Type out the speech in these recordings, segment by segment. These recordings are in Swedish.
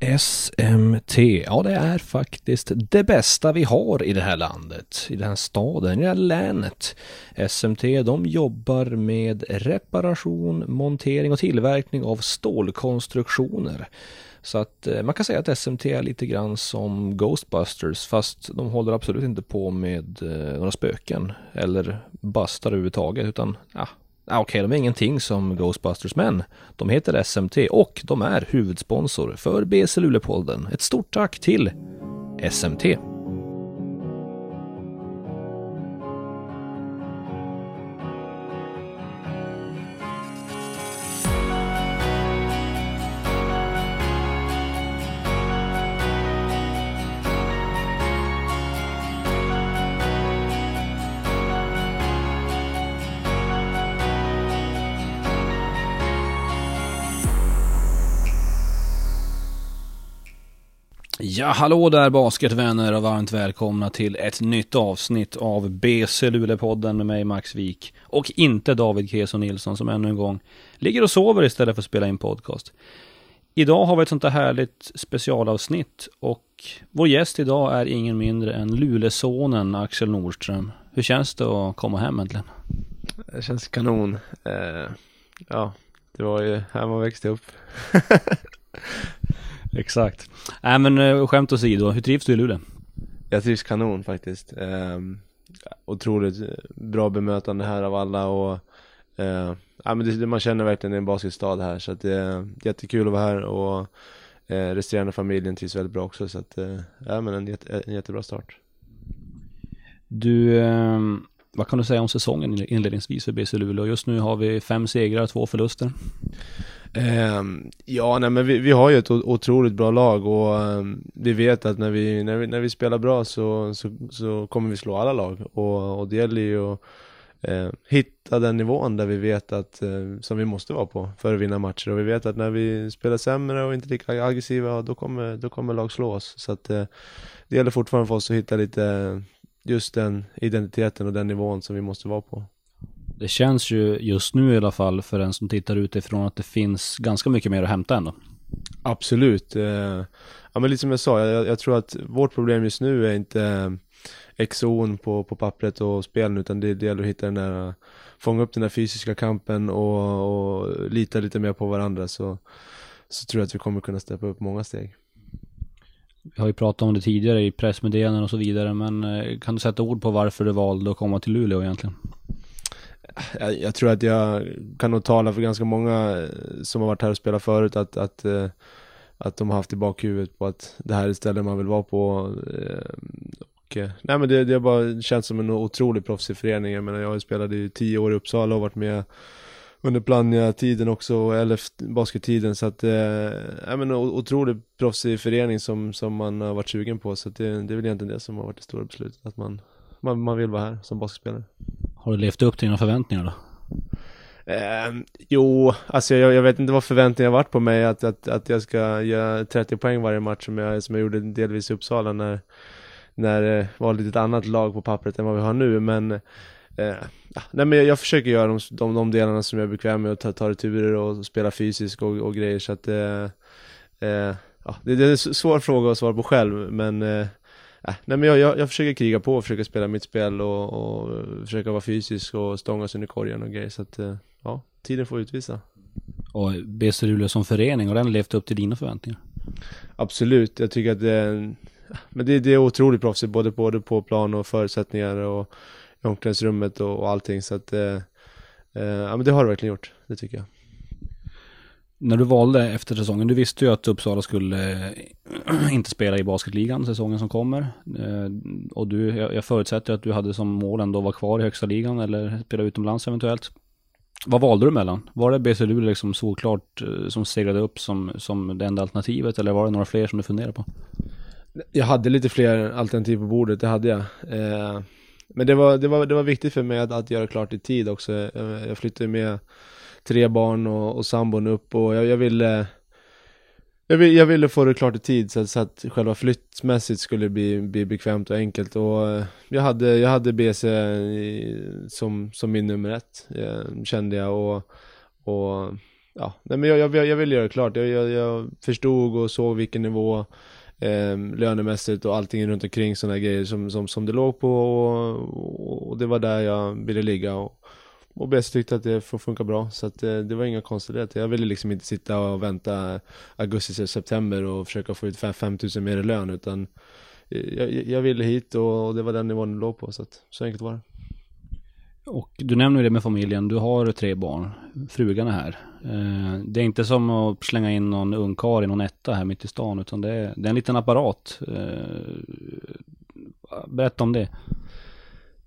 SMT, ja det är faktiskt det bästa vi har i det här landet, i den här staden, i det här länet. SMT de jobbar med reparation, montering och tillverkning av stålkonstruktioner. Så att eh, man kan säga att SMT är lite grann som Ghostbusters fast de håller absolut inte på med eh, några spöken eller bustar överhuvudtaget utan ja, Ah, okej, okay, de är ingenting som Ghostbusters, men de heter SMT och de är huvudsponsor för BC Luleå-podden. Ett stort tack till SMT! Ja, hallå där basketvänner och varmt välkomna till ett nytt avsnitt av BC Luleå-podden med mig Max Wik och inte David Keso Nilsson som ännu en gång ligger och sover istället för att spela in podcast. Idag har vi ett sånt här härligt specialavsnitt och vår gäst idag är ingen mindre än Lulesonen Axel Nordström. Hur känns det att komma hem äntligen? Det känns kanon. Eh, ja, det var ju här man växte upp. Exakt. Nej men uh, skämt åsido, hur trivs du i Luleå? Jag trivs kanon faktiskt. Eh, otroligt bra bemötande här av alla och eh, ja, men det, man känner verkligen det är en basketstad här så att det är jättekul att vara här och eh, resterande familjen trivs väldigt bra också så att eh, ja men en, jätte, en jättebra start. Du, eh, vad kan du säga om säsongen inledningsvis för BC Luleå? Just nu har vi fem segrar, två förluster. Ehm, ja, nej men vi, vi har ju ett otroligt bra lag och um, vi vet att när vi, när vi, när vi spelar bra så, så, så kommer vi slå alla lag och, och det gäller ju att eh, hitta den nivån där vi vet att, eh, som vi måste vara på för att vinna matcher. Och vi vet att när vi spelar sämre och inte lika aggressiva då kommer, då kommer lag slå oss. Så att eh, det gäller fortfarande för oss att hitta lite just den identiteten och den nivån som vi måste vara på det känns ju just nu i alla fall för en som tittar utifrån att det finns ganska mycket mer att hämta ändå. Absolut. Eh, ja men lite som jag sa, jag, jag tror att vårt problem just nu är inte exon på, på pappret och spelen utan det, det gäller att hitta den där, fånga upp den där fysiska kampen och, och lita lite mer på varandra så, så tror jag att vi kommer kunna steppa upp många steg. Vi har ju pratat om det tidigare i pressmeddelanden och så vidare men eh, kan du sätta ord på varför du valde att komma till Luleå egentligen? Jag, jag, tror att jag kan nog tala för ganska många eh, som har varit här och spelat förut att, att, eh, att de har haft i bakhuvudet på att det här är stället man vill vara på. Eh, och, nej men det, det har bara känts som en otrolig proffsig förening. Jag menar jag har spelat i tio år i Uppsala och varit med under Plannja-tiden också och LF-baskettiden så att, eh, men otroligt proffsig förening som, som man har varit sugen på så att det, det är väl egentligen det som har varit det stora beslutet, att man, man, man vill vara här som basketspelare. Har du levt upp till dina förväntningar då? Eh, jo, alltså jag, jag, vet inte vad förväntningarna varit på mig att, att, att jag ska göra 30 poäng varje match som jag, som jag gjorde delvis i Uppsala när, när det var lite ett annat lag på pappret än vad vi har nu men eh, nej men jag, jag, försöker göra de, de, de delarna som jag är bekväm med och ta, ta returer och spela fysiskt och, och grejer så att eh, eh, ja, det, det, är en svår fråga att svara på själv men eh, Äh, nej men jag, jag, jag, försöker kriga på och försöka spela mitt spel och, och försöka vara fysisk och stångas under korgen och grejer. Så att eh, ja, tiden får utvisa. Och BC Luleå som förening, har den levt upp till dina förväntningar? Absolut, jag tycker att det, men det, det är otroligt proffsigt både, både på plan och förutsättningar och i omklädningsrummet och, och allting. Så att eh, eh, ja men det har det verkligen gjort, det tycker jag när du valde efter säsongen, du visste ju att Uppsala skulle eh, inte spela i basketligan säsongen som kommer. Eh, och du, jag förutsätter att du hade som mål ändå att vara kvar i högsta ligan eller spela utomlands eventuellt. Vad valde du mellan? Var det BC Luleå liksom såklart eh, som segrade upp som, som det enda alternativet eller var det några fler som du funderade på? Jag hade lite fler alternativ på bordet, det hade jag. Men det var, det var, det var viktigt för mig att, att göra klart i tid också. Jag flyttade med tre barn och, och sambon upp och jag, jag ville jag, vill, jag ville få det klart i tid så att, så att själva flyttmässigt skulle bli, bli bekvämt och enkelt och eh, jag hade, jag hade BC som, som min nummer ett, eh, kände jag och, och ja, nej men jag, jag, jag ville göra det klart. Jag, jag, jag förstod och såg vilken nivå eh, lönemässigt och allting runt omkring sådana grejer som, som, som det låg på och, och, det var där jag ville ligga. Och, och bäst tyckte att det får funka bra så att eh, det, var inga konstigheter. Jag ville liksom inte sitta och vänta augusti till september och försöka få ut 5000 mer i lön utan eh, jag, jag ville hit och, det var den nivån det låg på så att så enkelt var det. Och du nämner det med familjen, du har tre barn, frugan är här. Eh, det är inte som att slänga in någon ungkarl i någon etta här mitt i stan, utan det är, det är en liten apparat. Berätta om det.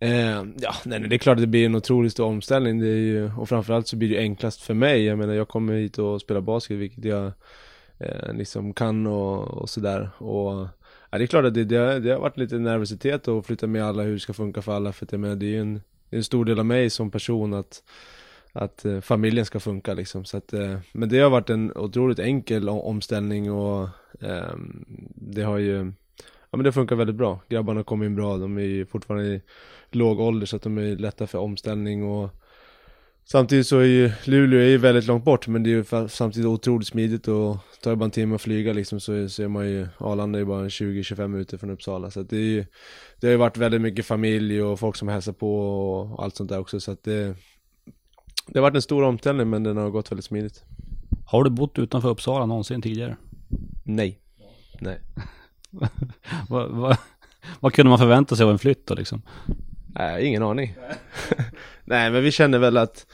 Eh, ja, nej, det är klart att det blir en otroligt stor omställning. Det är ju, och framförallt så blir det enklast för mig. Jag menar, jag kommer hit och spelar basket, vilket jag eh, liksom kan och, och sådär. Och ja, det är klart att det, det, det, har varit lite nervositet att flytta med alla, hur det ska funka för alla. För att jag menar, det är ju en, en stor del av mig som person att att eh, familjen ska funka liksom. Så att, eh, men det har varit en otroligt enkel omställning och eh, det har ju, ja men det funkar väldigt bra. Grabbarna kommer in bra, de är fortfarande i låg ålder så att de är lätta för omställning och Samtidigt så är ju Luleå är ju väldigt långt bort men det är ju samtidigt otroligt smidigt och tar det bara en timme att flyga liksom så, så är man ju Arlanda är ju bara 20-25 minuter från Uppsala. Så att det är ju Det har ju varit väldigt mycket familj och folk som hälsar på och allt sånt där också. Så att det Det har varit en stor omställning men den har gått väldigt smidigt. Har du bott utanför Uppsala någonsin tidigare? Nej. Nej vad, vad, vad kunde man förvänta sig av en flytt då liksom? Nej, ingen aning. Nej, men vi känner väl att,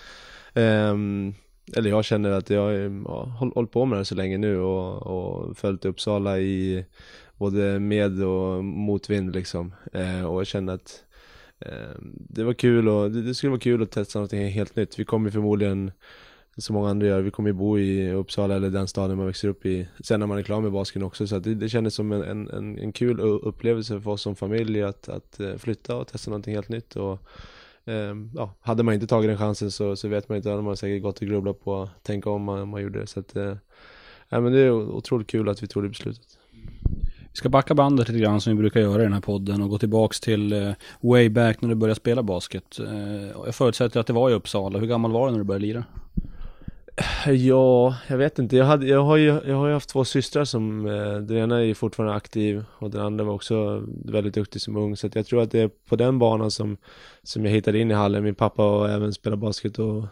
um, eller jag känner att jag har hållit på med det här så länge nu och, och följt Uppsala i både med och motvind liksom. Uh, och jag känner att ehm, det var kul och det, det, skulle vara kul att testa någonting helt nytt. Vi kommer förmodligen som många andra gör. Vi kommer ju bo i Uppsala eller den staden man växer upp i sen när man är klar med basken också. Så det, det kändes som en, en, en kul upplevelse för oss som familj att, att eh, flytta och testa någonting helt nytt. Och, eh, ja, hade man inte tagit den chansen så, så vet man inte, hade man säkert gått och grubblat på att tänka om man, man gjorde det. Så att, eh, ja, men det är otroligt kul att vi tog det beslutet. Vi ska backa bandet lite grann som vi brukar göra i den här podden och gå tillbaks till eh, way back när du började spela basket. Eh, jag förutsätter att det var i Uppsala. Hur gammal var du när du började lira? Ja, jag vet inte. Jag, hade, jag, har ju, jag har ju haft två systrar som, eh, den ena är ju fortfarande aktiv och den andra var också väldigt duktig som ung. Så jag tror att det är på den banan som, som jag hittade in i hallen. Min pappa och även spelat basket och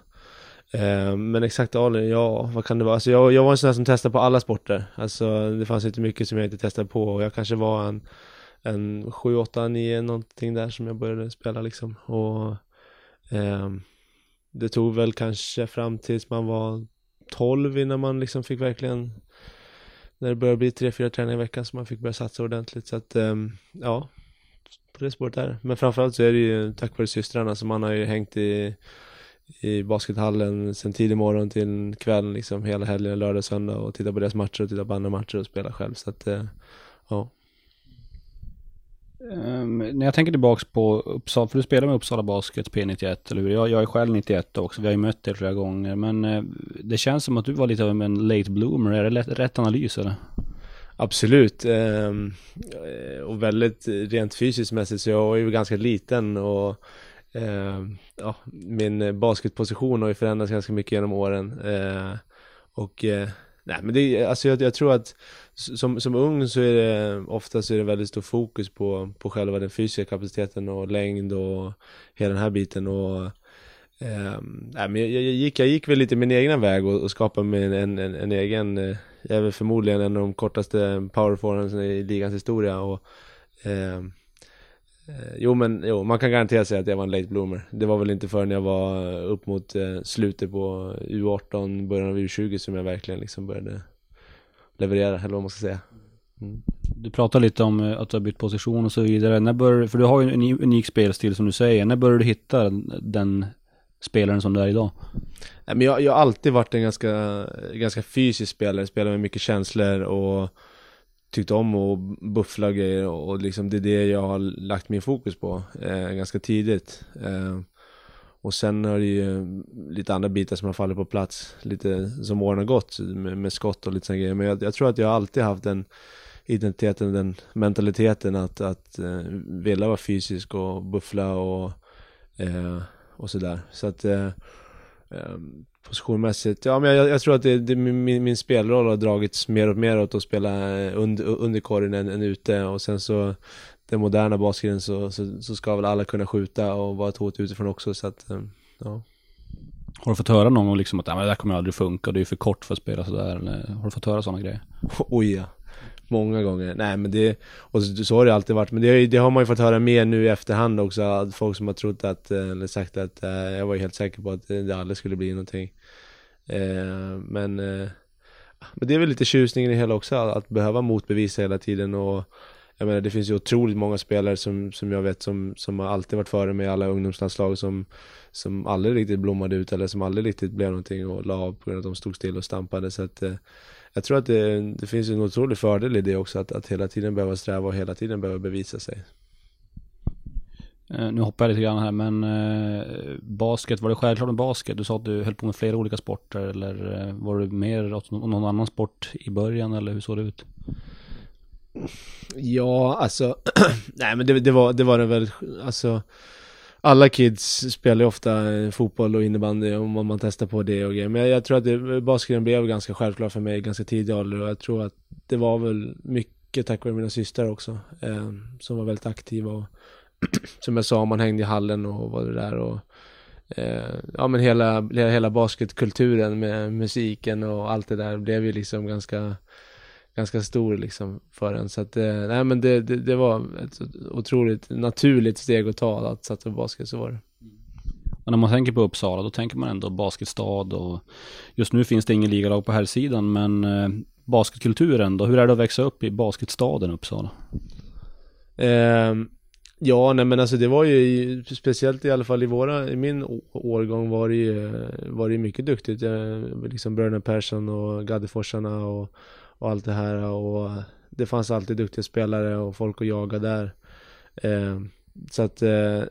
eh, Men exakt ålder, ja vad kan det vara? Alltså jag, jag var en sån här som testade på alla sporter. Alltså det fanns inte mycket som jag inte testade på och jag kanske var en, en 7, 8, 9 någonting där som jag började spela liksom. Och eh, det tog väl kanske fram tills man var 12 innan man liksom fick verkligen när det började bli 3-4 träningar i veckan så man fick börja satsa ordentligt. Så att ehm, ja på det spåret är Men framförallt så är det ju tack vare systrarna som man har ju hängt i i baskethallen sen tidig morgon till kvällen liksom hela helgen, lördag, söndag och titta på deras matcher och titta på andra matcher och spela själv. Så att eh, ja. Um, när jag tänker tillbaks på Uppsala, för du spelar med Uppsala Basket P91, eller hur? Jag, jag är själv 91 också, vi har ju mött dig flera gånger. Men uh, det känns som att du var lite av en late bloomer, är det lätt, rätt analys eller? Absolut, um, och väldigt rent fysiskt mässigt, så jag är ju ganska liten och uh, ja, min eh, basketposition har ju förändrats ganska mycket genom åren. Uh, och Nej men det, alltså jag, jag, tror att som, som ung så är det oftast är det väldigt stor fokus på, på själva den fysiska kapaciteten och längd och hela den här biten och eh, nej, men jag, jag, gick, jag gick väl lite min egna väg och, och skapade mig en, en, en, en egen, eh, jag är väl förmodligen en av de kortaste powerforwards i ligans historia och Eh, jo men jo, man kan garantera sig att jag var en late bloomer. Det var väl inte förrän jag var upp mot eh, slutet på U18, början av U20 som jag verkligen liksom började leverera, eller vad man ska säga. Mm. Du pratar lite om eh, att du har bytt position och så vidare. När bör, för du har ju en unik spelstil som du säger. När började du hitta den spelaren som du är idag? Nej, men jag, jag har alltid varit en ganska, ganska fysisk spelare, spelar med mycket känslor och tyckt om att buffla grejer och liksom det är det jag har lagt min fokus på eh, ganska tidigt. Eh, och sen har det ju lite andra bitar som har fallit på plats lite som åren har gått med, med skott och lite sådana grejer. Men jag, jag, tror att jag alltid haft den identiteten, den mentaliteten att, att eh, vilja vara fysisk och buffla och, eh, och sådär. Så att eh, eh positionmässigt. Ja men jag, jag tror att det, det, min, min spelroll har dragits mer och mer åt att spela under, under korgen än, än ute och sen så den moderna basketen så, så, så, ska väl alla kunna skjuta och vara ett hot utifrån också så att, eh, ja. Har du fått höra någon gång liksom att det där kommer aldrig funka, det är för kort för att spela sådär, eller har du fått höra sådana grejer? Oj ja. Många gånger. Nej men det, och så, så har det alltid varit. Men det, det, har man ju fått höra mer nu i efterhand också. Att folk som har trott att, eh, eller sagt att, eh, jag var ju helt säker på att det aldrig skulle bli någonting. Eh, men, men det är väl lite tjusningen i hela också, att behöva motbevisa hela tiden och jag menar det finns ju otroligt många spelare som, som jag vet som, som har alltid varit före med alla ungdomslandslag som, som aldrig riktigt blommade ut eller som aldrig riktigt blev någonting och la av på grund av att de stod still och stampade så att jag tror att det, det finns en otrolig fördel i det också, att, att hela tiden behöva sträva och hela tiden behöva bevisa sig. Uh, nu hoppar jag lite grann här, men uh, basket, var det självklart med basket? Du sa att du höll på med flera olika sporter, eller uh, var det mer åt någon annan sport i början, eller hur såg det ut? Ja, alltså, nej men det, det, var, det var det väl, alltså alla kids spelar ju ofta eh, fotboll och innebandy om man testar på det och grejer. Men jag, jag tror att det, basketen blev ganska självklar för mig ganska tidig ålder och jag tror att det var väl mycket tack vare mina systrar också. Eh, som var väldigt aktiva och som jag sa, man hängde i hallen och var där och eh, ja men hela, hela basketkulturen med musiken och allt det där blev ju liksom ganska ganska stor liksom för en. Så att, eh, nej men det, det, det, var ett otroligt naturligt steg att ta att satsa på basket, så var det. Och när man tänker på Uppsala, då tänker man ändå basketstad och just nu finns det ingen ligalag på här sidan men eh, basketkulturen då, hur är det att växa upp i basketstaden Uppsala? Eh, ja, nej men alltså det var ju speciellt i alla fall i våra, i min årgång var det ju, var det mycket duktigt. Eh, liksom Bröderna Persson och Gaddeforsarna och och allt det här och det fanns alltid duktiga spelare och folk att jaga där. Eh, så att eh,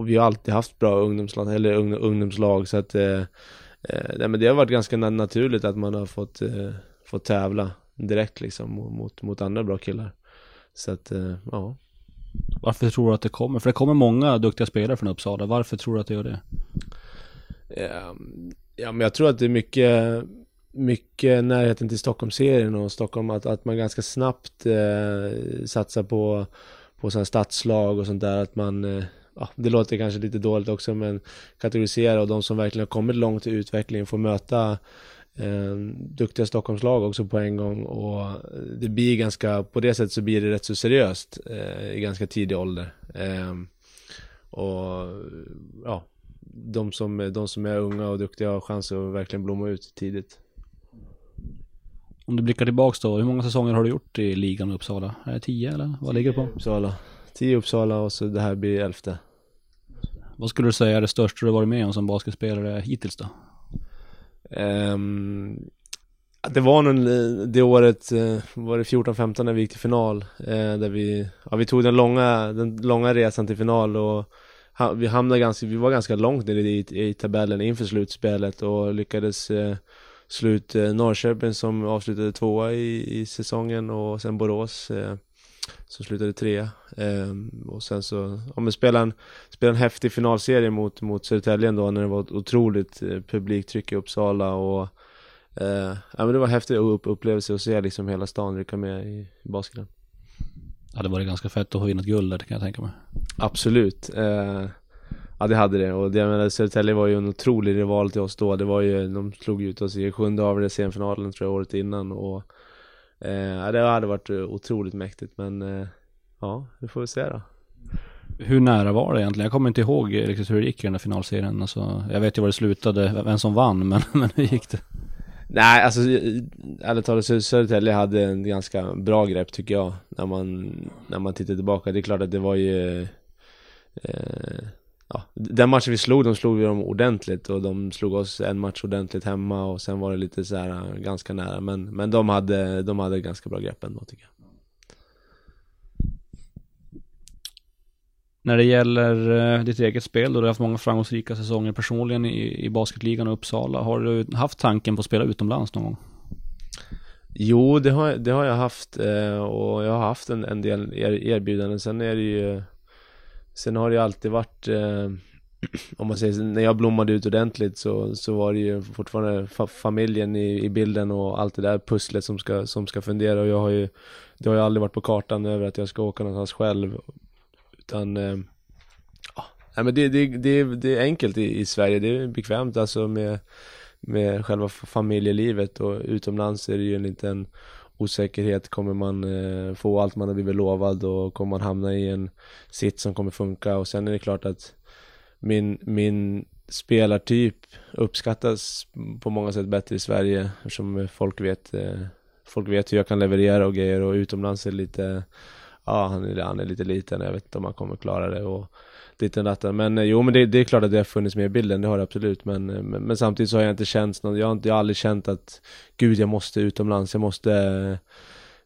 och vi har alltid haft bra ungdomslag, eller ungdomslag så att eh, eh, men det har varit ganska naturligt att man har fått, eh, fått tävla direkt liksom mot, mot andra bra killar. Så att, eh, ja. Varför tror du att det kommer? För det kommer många duktiga spelare från Uppsala. Varför tror du att det gör det? Ja, men jag tror att det är mycket mycket närheten till Stockholmsserien och Stockholm, att, att man ganska snabbt eh, satsar på, på sådana stadslag och sånt där, att man eh, Ja, det låter kanske lite dåligt också men kategorisera och de som verkligen har kommit långt i utvecklingen får möta eh, duktiga Stockholmslag också på en gång och det blir ganska, på det sättet så blir det rätt så seriöst eh, i ganska tidig ålder. Eh, och ja, de som, de som är unga och duktiga har chans att verkligen blomma ut tidigt. Om du blickar tillbaks då, hur många säsonger har du gjort i ligan i Uppsala? Är det tio eller vad ligger det på? Uppsala. Tio Uppsala och så det här blir elfte. Vad skulle du säga är det största du varit med om som basketspelare hittills då? Um, det var nog det året, eh, var det 14-15 när vi gick till final. Eh, där vi, ja, vi tog den långa, den långa resan till final och vi hamnade ganska, vi var ganska långt ner i, i tabellen inför slutspelet och lyckades eh, slut eh, Norrköping som avslutade tvåa i, i säsongen och sen Borås eh, som slutade trea. Eh, och sen så, ja men spela en, spela en häftig finalserie mot, mot Södertälje då när det var ett otroligt eh, publiktryck i Uppsala och eh, ja men det var en häftig upp, upplevelse att se liksom hela stan rycka med i, i basketen. Ja det var ganska fett att ha vinnat guld där kan jag tänka mig. Absolut. Eh, Ja det hade det och det, jag menar Södertälje var ju en otrolig rival till oss då. Det var ju, de slog ut oss i sjunde av semifinalen tror jag året innan och eh, det hade varit otroligt mäktigt men eh, ja, det får vi se då. Hur nära var det egentligen? Jag kommer inte ihåg riktigt hur det gick i den där finalserien. Alltså, jag vet ju var det slutade, vem som vann, men, men hur gick det? Nej, alltså ärligt talat Södertälje hade en ganska bra grepp tycker jag. När man, när man tittar tillbaka. Det är klart att det var ju eh, ja, den matchen vi slog, de slog vi dem ordentligt och de slog oss en match ordentligt hemma och sen var det lite så här ganska nära men, men de hade, de hade ganska bra grepp ändå tycker jag. När det gäller eh, ditt eget spel, då du har haft många framgångsrika säsonger personligen i, i basketligan och Uppsala. Har du haft tanken på att spela utomlands någon gång? Jo, det har, det har jag haft eh, och jag har haft en, en del erbjudanden. Sen är det ju Sen har det ju alltid varit eh, om man säger så, när jag blommade ut ordentligt så, så var det ju fortfarande fa familjen i, i bilden och allt det där pusslet som ska, som ska fundera. Och jag har ju Det har ju aldrig varit på kartan över att jag ska åka någonstans själv. Utan eh, ja, nej men det, det, det, det är enkelt i, i Sverige, det är bekvämt alltså med Med själva familjelivet. Och utomlands är det ju en liten osäkerhet, kommer man eh, få allt man har blivit lovad och kommer man hamna i en sitt som kommer funka? Och sen är det klart att min, min spelartyp uppskattas på många sätt bättre i Sverige eftersom folk vet eh, Folk vet hur jag kan leverera och grejer. Och utomlands är lite Ja, han är, han är lite liten, jag vet inte om han kommer klara det. Och Lite natten. Men eh, jo men det, det, är klart att det har funnits med i bilden, det har det absolut men, eh, men, men samtidigt så har jag inte känt något, jag har, inte, jag har aldrig känt att Gud jag måste utomlands, jag måste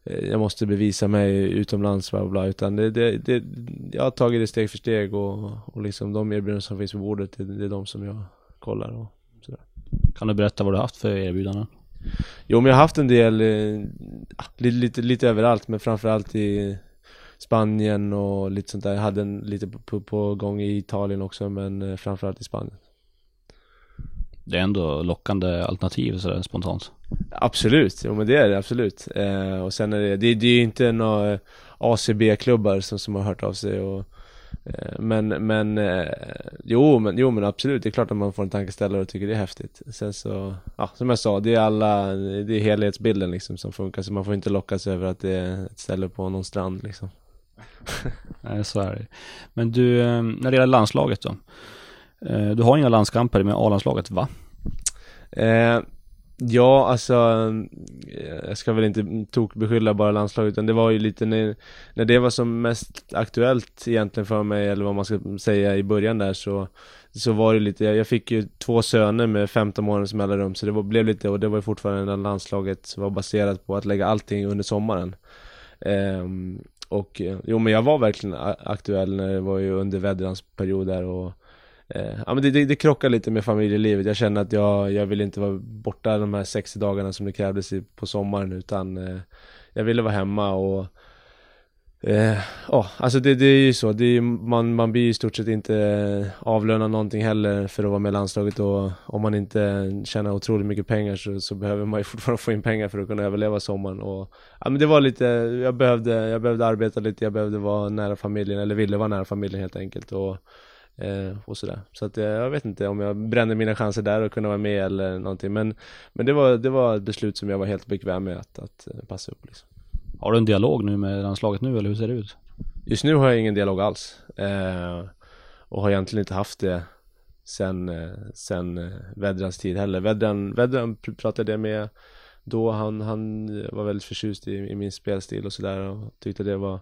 Eh, jag måste bevisa mig utomlands bla bla, utan det, det, det, jag har tagit det steg för steg och, och liksom de erbjudanden som finns på bordet, det, det är de som jag kollar och sådär. Kan du berätta vad du har haft för erbjudanden? Jo men jag har haft en del, eh, lite, lite, lite överallt men framförallt i Spanien och lite sånt där. Jag hade en lite på, på gång i Italien också men eh, framförallt i Spanien. Det är ändå lockande alternativ sådär spontant. Absolut, jo men det är det absolut. Eh, och sen är det, det, det är ju inte några eh, ACB-klubbar som, som har hört av sig och eh, men, men, eh, jo, men, jo men absolut, det är klart att man får en tankeställare och tycker det är häftigt. Sen så, ja som jag sa, det är alla, det är helhetsbilden liksom som funkar så man får inte lockas över att det är ett ställe på någon strand liksom. Nej, så är det. Men du, ehm, när det gäller landslaget då? Eh, du har inga landskamper med A-landslaget va? Eh, ja, alltså jag ska väl inte tokbeskylla bara landslaget utan det var ju lite när, när det var som mest aktuellt egentligen för mig eller vad man ska säga i början där så så var det lite, jag fick ju två söner med 15 månaders mellanrum så det var, blev lite, och det var ju fortfarande när landslaget var baserat på att lägga allting under sommaren ehm, och eh, jo men jag var verkligen aktuell när det var ju under vädrans period där och eh, ja men det, det, det krockar lite med familjelivet. Jag känner att jag, jag ville inte vara borta de här 60 dagarna som det krävdes på sommaren utan eh, jag ville vara hemma och Eh, oh, alltså det, det är ju så, det är, man, man blir i stort sett inte avlönad någonting heller för att vara med i landslaget och om man inte tjänar otroligt mycket pengar så, så, behöver man ju fortfarande få in pengar för att kunna överleva sommaren och ja men det var lite, jag behövde, jag behövde arbeta lite, jag behövde vara nära familjen eller ville vara nära familjen helt enkelt och Eh, och sådär. Så att eh, jag, vet inte om jag brände mina chanser där och kunna vara med eller någonting. Men, men det, var, det var ett beslut som jag var helt bekväm med att, att eh, passa upp liksom. Har du en dialog nu med landslaget nu eller hur ser det ut? Just nu har jag ingen dialog alls. Eh, och har egentligen inte haft det sen, eh, sen eh, Vedrans tid heller. Vedran, Vedran pratade jag med då, han, han var väldigt förtjust i, i min spelstil och sådär och tyckte det var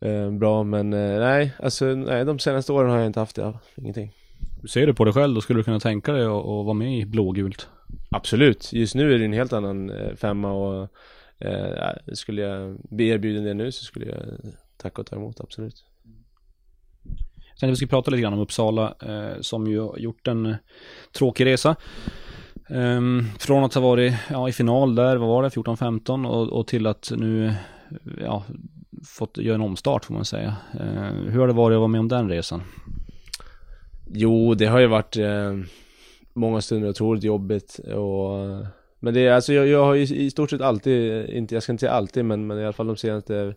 eh, bra men eh, nej, alltså nej, de senaste åren har jag inte haft det, ja, ingenting. Hur ser du på dig själv då? Skulle du kunna tänka dig att, vara med i blågult? Absolut, just nu är det en helt annan eh, femma och eh, skulle jag bli erbjuden det nu så skulle jag tacka och ta emot, absolut. Sen vi ska prata lite grann om Uppsala eh, som ju har gjort en eh, tråkig resa. Um, från att ha varit ja, i final där, vad var det, 14-15 och, och, till att nu ja, fått göra en omstart får man säga. Eh, hur har det varit att vara med om den resan? Jo, det har ju varit eh, många stunder otroligt jobbigt och men det är alltså jag, jag har ju i stort sett alltid, inte, jag ska inte säga alltid men, men i alla fall de senaste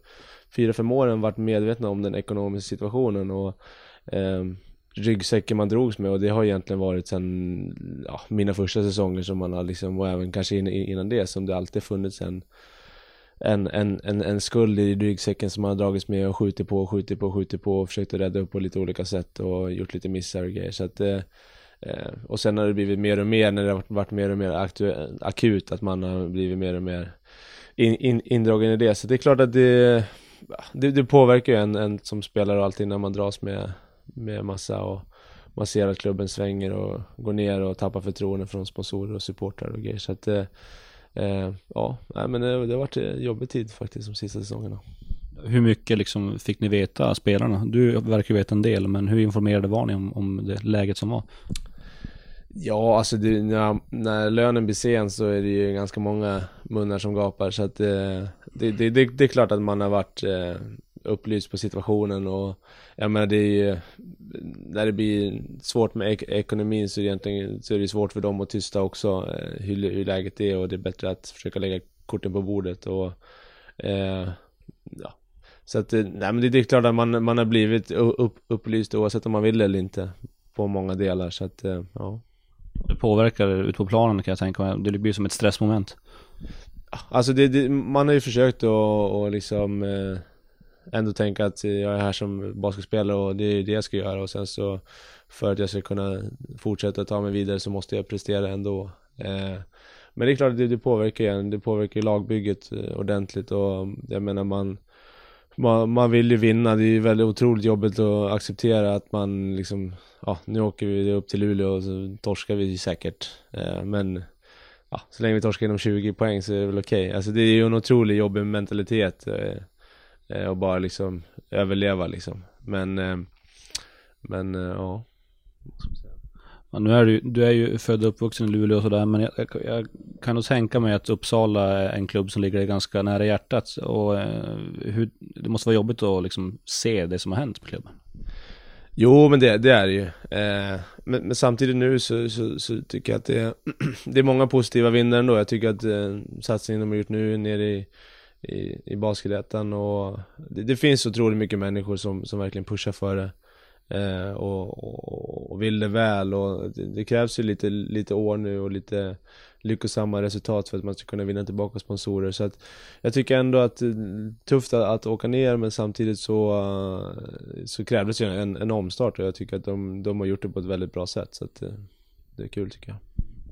fyra, fem åren varit medvetna om den ekonomiska situationen och eh, ryggsäcken man drogs med. Och det har egentligen varit sen ja, mina första säsonger som man har liksom och även kanske innan det som det alltid funnits en en, en, en, en skuld i ryggsäcken som man har dragits med och skjutit på, skjutit på, skjutit på och försökt att rädda upp på lite olika sätt och gjort lite missar och grejer. Så att eh Eh, och sen har det blivit mer och mer när det har varit mer och mer akut att man har blivit mer och mer in, in, indragen i det så det är klart att det det, det påverkar ju en, en som spelare och allting när man dras med, med massa och man ser att klubben svänger och går ner och tappar förtroende från sponsorer och supportrar och grejer så att eh, eh, ja, nej, men det, det har varit en jobbig tid faktiskt de sista säsongerna. Hur mycket liksom fick ni veta, spelarna? Du verkar veta en del, men hur informerade var ni om, om det läget som var? Ja, alltså det, när, när lönen blir sen så är det ju ganska många munnar som gapar så att eh, det, det, det, det är klart att man har varit eh, upplyst på situationen och jag menar det är ju, när det blir svårt med ek ekonomin så egentligen så är det svårt för dem att tysta också eh, hur, hur läget är och det är bättre att försöka lägga korten på bordet och eh, ja. Så att, nej men det, det är klart att man, man har blivit upp, upplyst oavsett om man vill eller inte på många delar så att, eh, ja. Det påverkar ut på planen kan jag tänka mig, det blir som ett stressmoment. Alltså det, det, man har ju försökt att och liksom eh, ändå tänka att jag är här som basketspelare och det är det jag ska göra och sen så för att jag ska kunna fortsätta ta mig vidare så måste jag prestera ändå. Eh, men det är klart att det, det påverkar igen, det påverkar lagbygget eh, ordentligt och jag menar man man, man vill ju vinna, det är ju väldigt otroligt jobbigt att acceptera att man liksom, ja nu åker vi upp till Luleå och så torskar vi säkert. Eh, men ja, så länge vi torskar inom 20 poäng så är det väl okej. Okay. Alltså det är ju en otroligt jobbig mentalitet eh, eh, och bara liksom överleva liksom. Men, eh, men eh, ja. Ja, nu är du, du är ju född och uppvuxen i Luleå och sådär, men jag, jag, kan nog tänka mig att Uppsala är en klubb som ligger ganska nära hjärtat. Och eh, hur, det måste vara jobbigt att liksom se det som har hänt på klubben. Jo men det, det är det ju. Eh, men, men, samtidigt nu så, så, så, tycker jag att det är, det är många positiva vinnare ändå. Jag tycker att eh, satsningen de har gjort nu nere i, i, i basketettan och det, det, finns otroligt mycket människor som, som verkligen pushar för det. Eh, och, och, och, vill det väl och det, det, krävs ju lite, lite år nu och lite lyckosamma resultat för att man ska kunna vinna tillbaka sponsorer. Så att jag tycker ändå att det är tufft att, att åka ner men samtidigt så, eh, så krävdes ju en, en omstart och jag tycker att de, de har gjort det på ett väldigt bra sätt. Så att eh, det är kul tycker jag.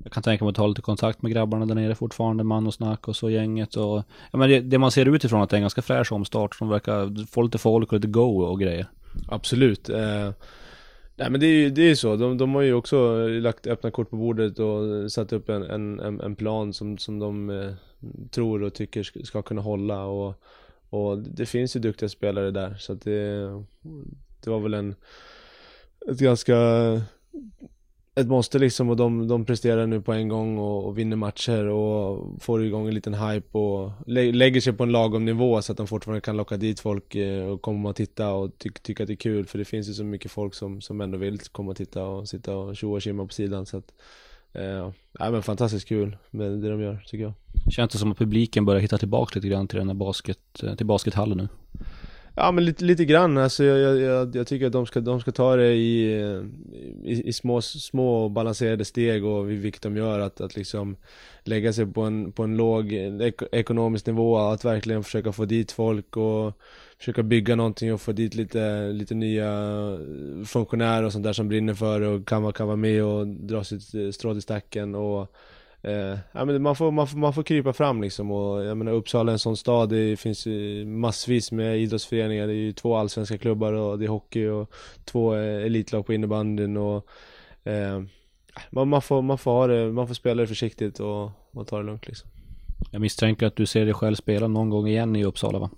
Jag kan tänka mig att ta lite kontakt med grabbarna där nere fortfarande, man och snack och så gänget och ja, men det, det man ser utifrån att det är en ganska fräsch omstart. De verkar få lite folk och lite go och grejer. Absolut. Eh, Nej men det är ju det är så, de, de har ju också lagt öppna kort på bordet och satt upp en, en, en plan som, som de eh, tror och tycker ska kunna hålla och, och det finns ju duktiga spelare där så att det, det var väl en ett ganska ett måste liksom och de, de presterar nu på en gång och, och vinner matcher och får igång en liten hype och lä lägger sig på en lagom nivå så att de fortfarande kan locka dit folk eh, och komma och titta och ty tycka att det är kul för det finns ju så mycket folk som, som ändå vill komma och titta och sitta och tjoa och tjimma på sidan så att eh, ja men fantastiskt kul med det de gör tycker jag. Känns det som att publiken börjar hitta tillbaka lite grann till den här basket, eh, till baskethallen nu? Ja men lite, lite grann, alltså jag, jag, jag tycker att de ska, de ska ta det i, i, i, små, små balanserade steg och vilket de gör. Att, att liksom lägga sig på en, på en låg ek, ekonomisk nivå, att verkligen försöka få dit folk och försöka bygga någonting och få dit lite, lite nya funktionärer och sånt där som brinner för det och kan, kan vara med och dra sitt strå till stacken och Eh, ja, men man, får, man, får, man får krypa fram liksom och jag menar Uppsala är en sån stad, det finns massvis med idrottsföreningar, det är ju två allsvenska klubbar och det är hockey och två eh, elitlag på innebandyn och eh, man, man, får, man får ha det, man får spela det försiktigt och, och ta det lugnt liksom. Jag misstänker att du ser dig själv spela någon gång igen i Uppsala va?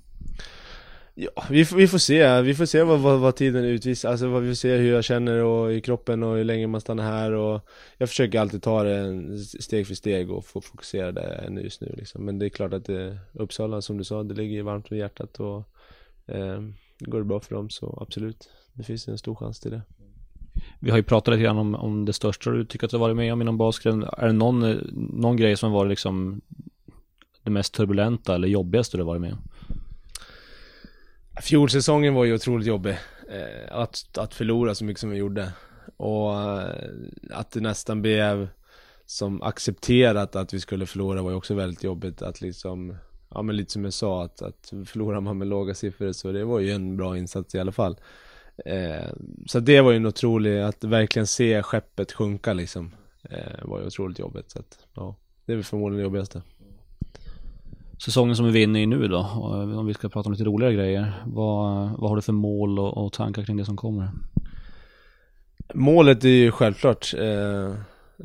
Ja, vi, vi får se, vi får se vad, vad, vad tiden utvisar, alltså vad vi får se hur jag känner och i kroppen och hur länge man stannar här och Jag försöker alltid ta det steg för steg och få fokusera det just nu liksom. Men det är klart att det, Uppsala som du sa, det ligger varmt om hjärtat och eh, Går det bra för dem så absolut, det finns en stor chans till det vi har ju pratat lite grann om, om det största du tycker att du har varit med om inom basketen. Är det någon, eh, någon grej som har varit liksom det mest turbulenta eller jobbigaste du har varit med om? Fjolsäsongen var ju otroligt jobbig. Eh, att, att förlora så mycket som vi gjorde. Och eh, att det nästan blev som accepterat att vi skulle förlora var ju också väldigt jobbigt. Att liksom, ja men lite som jag sa, att, att förlorar man med låga siffror så det var ju en bra insats i alla fall. Eh, så det var ju en otrolig, att verkligen se skeppet sjunka liksom. Eh, var ju otroligt jobbigt. Så att, ja, det är väl förmodligen det jobbigaste säsongen som vi är inne i nu då, om vi ska prata om lite roligare grejer. Vad, vad har du för mål och, och tankar kring det som kommer? Målet är ju självklart eh,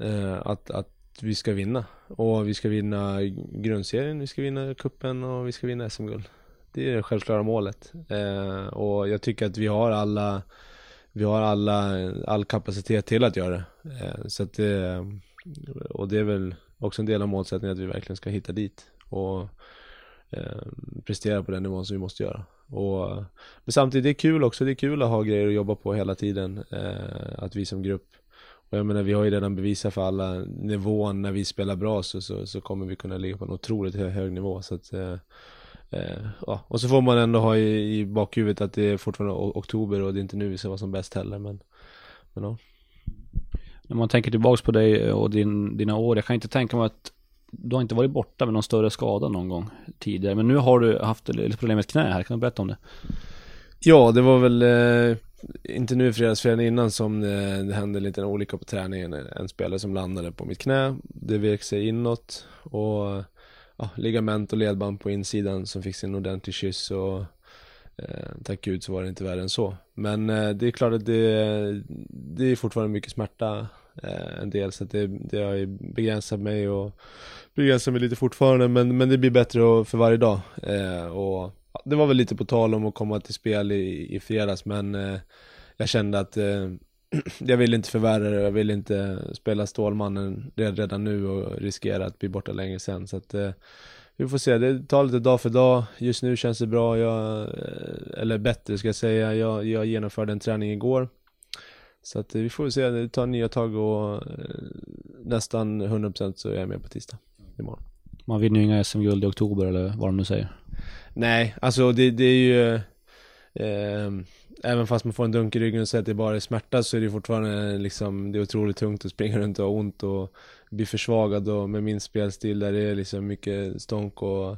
eh, att, att vi ska vinna. Och vi ska vinna grundserien, vi ska vinna kuppen och vi ska vinna SM-guld. Det är det självklara målet. Eh, och jag tycker att vi har alla vi har alla, all kapacitet till att göra det. Eh, så att det, och det är väl också en del av målsättningen att vi verkligen ska hitta dit och Eh, prestera på den nivån som vi måste göra. Och, eh, men samtidigt, det är kul också, det är kul att ha grejer att jobba på hela tiden, eh, att vi som grupp och jag menar vi har ju redan bevisat för alla nivån när vi spelar bra så, så, så kommer vi kunna ligga på en otroligt hög, hög nivå så att eh, eh, ja. Och så får man ändå ha i, i bakhuvudet att det är fortfarande oktober och det är inte nu vi ska vara som bäst heller men, men ja. När man tänker tillbaks på dig och din, dina år, jag kan inte tänka mig att du har inte varit borta med någon större skada någon gång tidigare. Men nu har du haft lite problem med ett knä här, kan du berätta om det? Ja, det var väl eh, inte nu fredagsfredagen innan som det, det hände en liten olycka på träningen. En spelare som landade på mitt knä, det vek sig inåt och ja, ligament och ledband på insidan som fick sig en ordentlig kyss och eh, tack gud så var det inte värre än så. Men eh, det är klart att det, det är fortfarande mycket smärta Eh, en del så att det, det har ju begränsat mig och begränsar mig lite fortfarande men, men det blir bättre för varje dag. Eh, och det var väl lite på tal om att komma till spel i, i fredags men eh, jag kände att eh, jag vill inte förvärra det, jag vill inte spela Stålmannen redan nu och riskera att bli borta länge sen så att eh, vi får se, det tar lite dag för dag. Just nu känns det bra, jag, eh, eller bättre ska jag säga. Jag, jag genomförde en träning igår. Så att vi får se, det tar nya tag och eh, nästan 100% så är jag med på tisdag imorgon. Man vinner ju inga SM-guld i oktober eller vad de nu säger. Nej, alltså det, det är ju eh, Även fast man får en dunk i ryggen och säger att det bara är smärta så är det fortfarande liksom Det är otroligt tungt att springa runt och ha ont och bli försvagad och med min spelstil där det är liksom mycket stånk och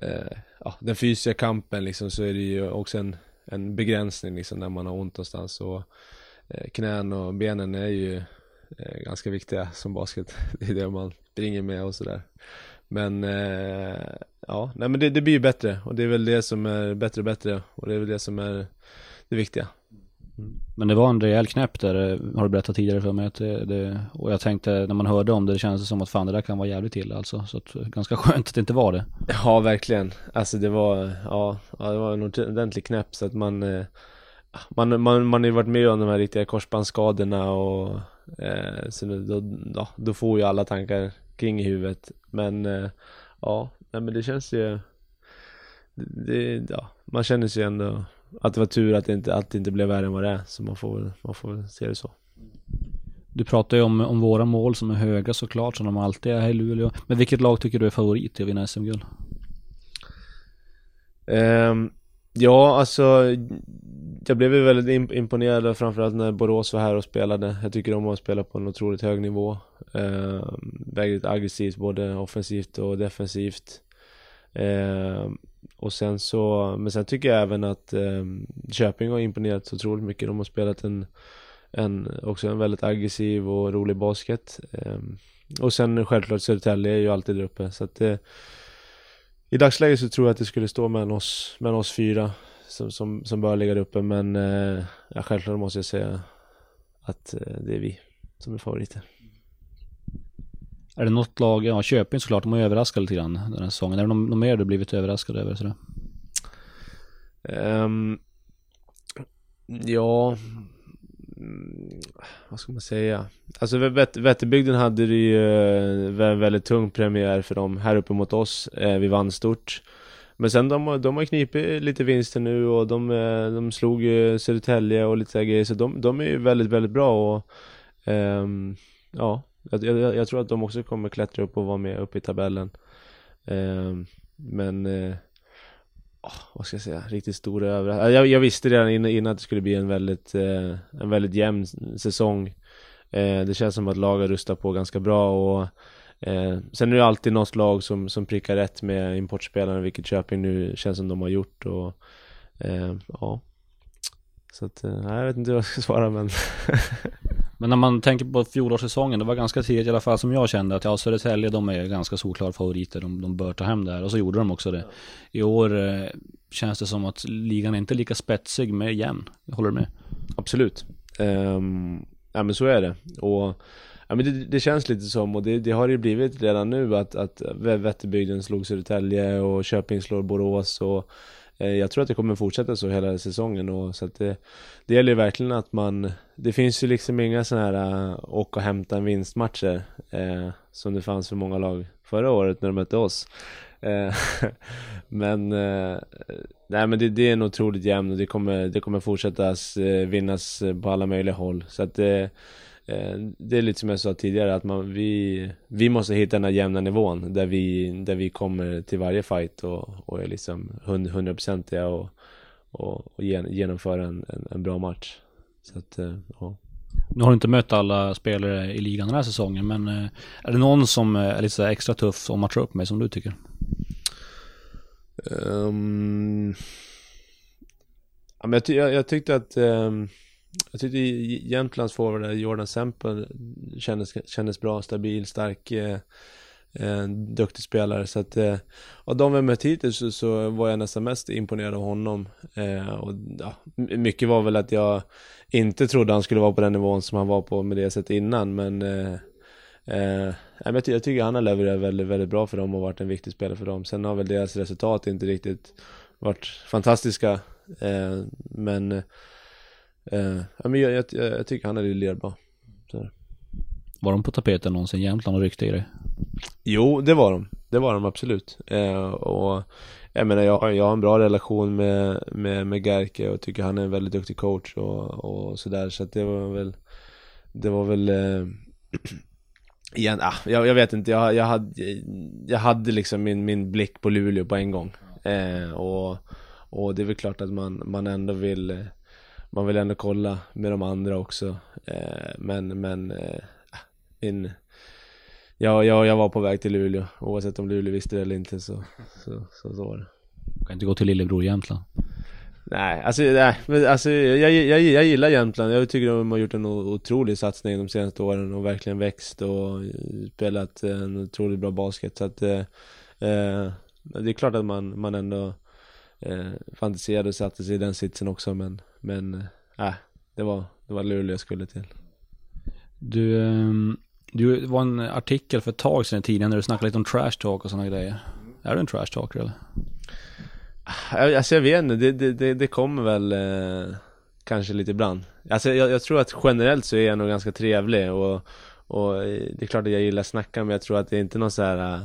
eh, ja, Den fysiska kampen liksom så är det ju också en, en begränsning liksom när man har ont någonstans och eh, Knän och benen är ju eh, ganska viktiga som basket Det är det man springer med och sådär Men eh, ja, nej men det, det blir ju bättre och det är väl det som är bättre och bättre och det är väl det som är det viktiga. Mm. Men det var en rejäl knäpp där, har du berättat tidigare för mig. Att det, det, och jag tänkte, när man hörde om det, det kändes som att fan det där kan vara jävligt illa alltså. Så att, ganska skönt att det inte var det. Ja, verkligen. Alltså det var, ja, ja det var en ordentlig knäpp så att man, eh, man, man, man har ju varit med om de här riktiga korsbandsskadorna och eh, så då, ja, då får ju alla tankar kring i huvudet. Men eh, ja, nej men det känns ju det, ja, man känner sig ändå att det var tur att det inte, att det inte blev värre än vad det är. Så man får, man får se det så. Du pratar ju om, om våra mål som är höga såklart, som de alltid är här i Luleå. Men vilket lag tycker du är favorit i att vinna SM-guld? Um, ja, alltså jag blev ju väldigt imponerad framförallt när Borås var här och spelade. Jag tycker de har spelat på en otroligt hög nivå. Eh, väldigt aggressivt både offensivt och defensivt. Eh, och sen så, men sen tycker jag även att eh, Köping har imponerat så otroligt mycket. De har spelat en, en, också en väldigt aggressiv och rolig basket. Eh, och sen självklart Södertälje är ju alltid där uppe. Så att eh, i dagsläget så tror jag att det skulle stå mellan oss, mellan oss fyra som, som, som bör ligga där uppe. Men eh, ja, självklart måste jag säga att eh, det är vi som är favoriter. Är det något lag, ja Köping såklart, de har ju överraskat lite grann den här säsongen. Är det något mer du blivit överraskad över? Sådär? Um, ja, mm, vad ska man säga? Alltså Vätterbygden hade det ju en eh, väldigt tung premiär för dem här uppe mot oss. Eh, vi vann stort. Men sen de, de har knipit lite vinster nu och de, eh, de slog ju Södertälje och lite grejer. Så de, de är ju väldigt, väldigt bra och um, ja, jag, jag, jag, tror att de också kommer klättra upp och vara med upp i tabellen. Um, men, uh, oh, vad ska jag säga, riktigt stora överraskningar. Jag, jag, visste redan innan, innan att det skulle bli en väldigt, eh, en väldigt jämn säsong. Eh, det känns som att laget rustar på ganska bra och eh, Sen är det alltid något lag som, som prickar rätt med importspelarna, vilket Köping nu känns som de har gjort och eh, ja Så att, nej, jag vet inte vad jag ska svara men Men när man tänker på fjolårssäsongen, det var ganska tidigt i alla fall som jag kände att ja, Södertälje de är ganska solklara favoriter, de, de bör ta hem det här och så gjorde de också det. I år eh, känns det som att ligan är inte lika spetsig med jämn, håller du med? Absolut. Um, ja men så är det. Och Ja men det, det, känns lite som, och det, det, har ju blivit redan nu att, att Vätterbygden slog Södertälje och Köping slår Borås och Eh, jag tror att det kommer fortsätta så hela säsongen och så att det, det gäller ju verkligen att man Det finns ju liksom inga sådana här eh, åka och hämta en vinstmatcher eh, Som det fanns för många lag förra året när de mötte oss Eh, men, eh, nej men det, det är en otroligt jämn och det kommer, det kommer fortsätta eh, vinnas på alla möjliga håll. Så att det, det är lite som jag sa tidigare att man, vi, vi måste hitta den här jämna nivån där vi, där vi kommer till varje fight och, och är liksom hundraprocentiga och, och, och genomföra en, en, en bra match. Så att, ja. Nu har du inte mött alla spelare i ligan den här säsongen, men eh, är det någon som eh, är lite extra tuff att matcha upp med som du tycker? Um, ja, men jag, jag, jag, tyckte att um, jag tyckte Jämtlands forward eh, Jordan Semper kändes, kändes bra, stabil, stark eh, eh, duktig spelare. Så att eh, av de vi mött hittills så, så, var jag nästan mest imponerad av honom. Eh, och ja, mycket var väl att jag inte trodde han skulle vara på den nivån som han var på med det sättet innan. Men eh, eh, jag, jag tycker han har levererat väldigt, väldigt bra för dem och varit en viktig spelare för dem. Sen har väl deras resultat inte riktigt varit fantastiska eh, men eh, jag, jag, jag, tycker han har levererat bra. Så. Var de på tapeten någonsin, Jämtland och ryckte i dig? Jo, det var de. Det var de absolut. Eh, och jag menar, jag jag har en bra relation med, med, med Gerke och tycker han är en väldigt duktig coach och, och sådär. Så att det var väl, det var väl eh, igen, ah, jag, jag vet inte, jag, jag, hade, jag hade liksom min, min blick på Luleå på en gång. Eh, och, och det är väl klart att man, man ändå vill man vill ändå kolla med de andra också. Eh, men, men eh, min, Ja, jag, jag var på väg till Luleå. Oavsett om Luleå visste det eller inte så, så, så, så var det. Kan inte gå till lillebror Jämtland? Nej, alltså, nej, men alltså jag, jag, jag gillar Jämtland. Jag tycker de har gjort en otrolig satsning de senaste åren och verkligen växt och spelat en otroligt bra basket. Så att eh, eh det är klart att man, man ändå eh, fantiserade och satte sig i den sitsen också men, men äh, det var, det var Luleå jag skulle till. Du, um du var en artikel för ett tag sedan i tidningen där du snackade lite om trash talk och sådana grejer. Är du en trash talker eller? Alltså jag vet inte, det, det, det, det kommer väl eh, kanske lite ibland. Alltså jag, jag, tror att generellt så är jag nog ganska trevlig och, och det är klart att jag gillar att snacka men jag tror att det är inte någon så här eh,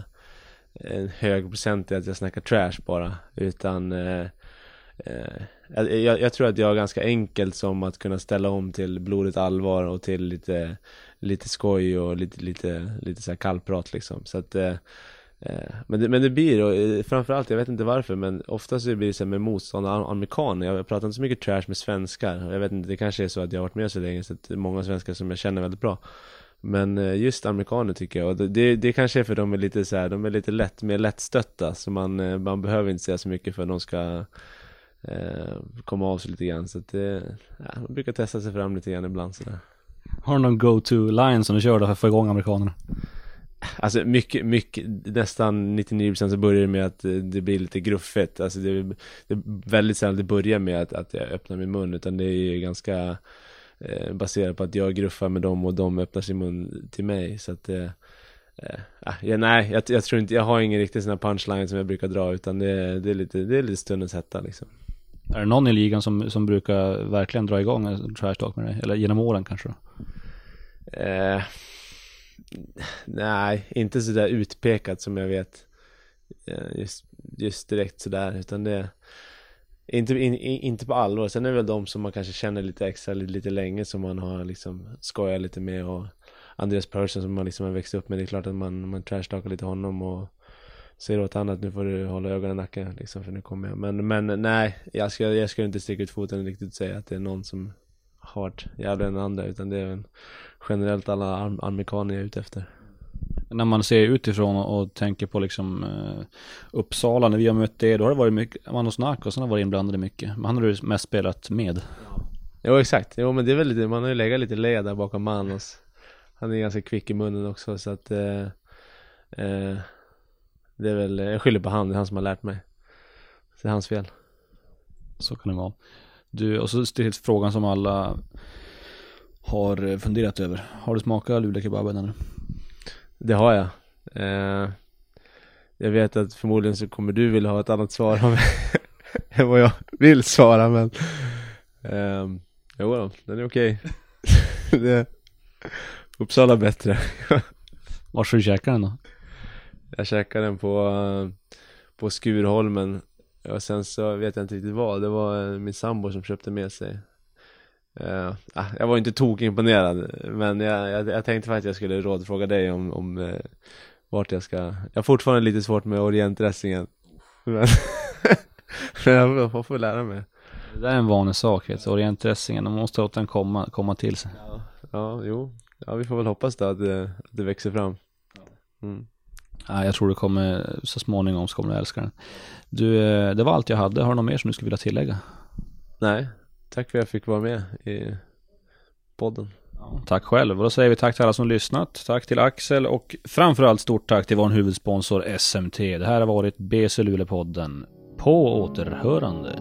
en hög procent i att jag snackar trash bara utan eh, eh, jag, jag, tror att jag är ganska enkelt som att kunna ställa om till blodigt allvar och till lite lite skoj och lite, lite, lite så här kallprat liksom. Så att, eh, eh men, det, men det blir, och eh, framförallt, jag vet inte varför, men oftast så blir det så med motståndare, amerikaner. Jag pratar inte så mycket trash med svenskar. Jag vet inte, det kanske är så att jag har varit med så länge, så att det är många svenskar som jag känner väldigt bra. Men eh, just amerikaner tycker jag, och det, det, kanske är för de är lite så här, de är lite lätt, mer lättstötta, så man, man behöver inte säga så mycket för att de ska komma av sig lite grann. Så att det, ja, man brukar testa sig fram lite grann ibland sådär. Har du någon go-to-line som du kör då för att få igång amerikanerna? Alltså mycket, mycket, nästan 99% så börjar det med att det blir lite gruffigt. Alltså det, det är väldigt sällan det börjar med att, att jag öppnar min mun, utan det är ju ganska eh, baserat på att jag gruffar med dem och de öppnar sin mun till mig. Så att eh, eh, ja, nej, jag, jag, tror inte, jag har ingen riktig sån här punchline som jag brukar dra, utan det, det, är, lite, det är lite stundens hetta liksom. Är det någon i ligan som, som brukar verkligen dra igång en trash talk med dig? Eller genom åren kanske? Eh, nej, inte sådär utpekat som jag vet eh, just, just direkt sådär utan det inte, in, inte på allvar, sen är det väl de som man kanske känner lite extra lite, lite länge som man har liksom skojat lite med och Andreas Persson som man liksom har växt upp med, det är klart att man, man trashtalkar lite honom och säger åt honom att nu får du hålla ögonen i nacken liksom för nu kommer jag Men, men nej, jag ska, jag ska inte sticka ut foten riktigt och säga att det är någon som har jävligare än andra utan det är väl generellt alla amerikaner jag är ute efter. När man ser utifrån och, och tänker på liksom uh, Uppsala, när vi har mött det, då har det varit mycket, man och snack och sen har varit inblandade mycket. Men han har du mest spelat med. Ja. Jo exakt, jo men det är väl lite, man har ju legat lite led där bakom Manos. Han är ganska kvick i munnen också så att uh, uh, Det är väl, jag skyller på han, det är han som har lärt mig. Så det är hans fel. Så kan det vara. Du, och så till frågan som alla har funderat över. Har du smakat lulekebaben ännu? Det har jag. Eh, jag vet att förmodligen så kommer du vilja ha ett annat svar än vad jag vill svara men eh, Jo då, den är okej. Okay. Uppsala bättre. Var ska du käka den då? Jag käkade den på på Skurholmen. Och sen så vet jag inte riktigt vad, det var eh, min sambo som köpte med sig. Uh, Jag var inte tokimponerad men jag, jag, jag tänkte faktiskt att jag skulle rådfråga dig om, om uh, vart jag ska. Jag har fortfarande lite svårt med orientdressingen. Men, men jag får lära mig. Det där är en vanlig sak, vet du. orientdressingen, man måste låta den komma, komma till sig. Ja, ja, jo. Ja vi får väl hoppas då att det, att det växer fram. Mm. Ja, jag tror det kommer så småningom så kommer du älska den. Du, eh, det var allt jag hade. Har du något mer som du skulle vilja tillägga? Nej, tack för att jag fick vara med i podden. Ja, tack själv. Och då säger vi tack till alla som lyssnat. Tack till Axel och framförallt stort tack till vår huvudsponsor SMT. Det här har varit BC Luleå-podden. På återhörande.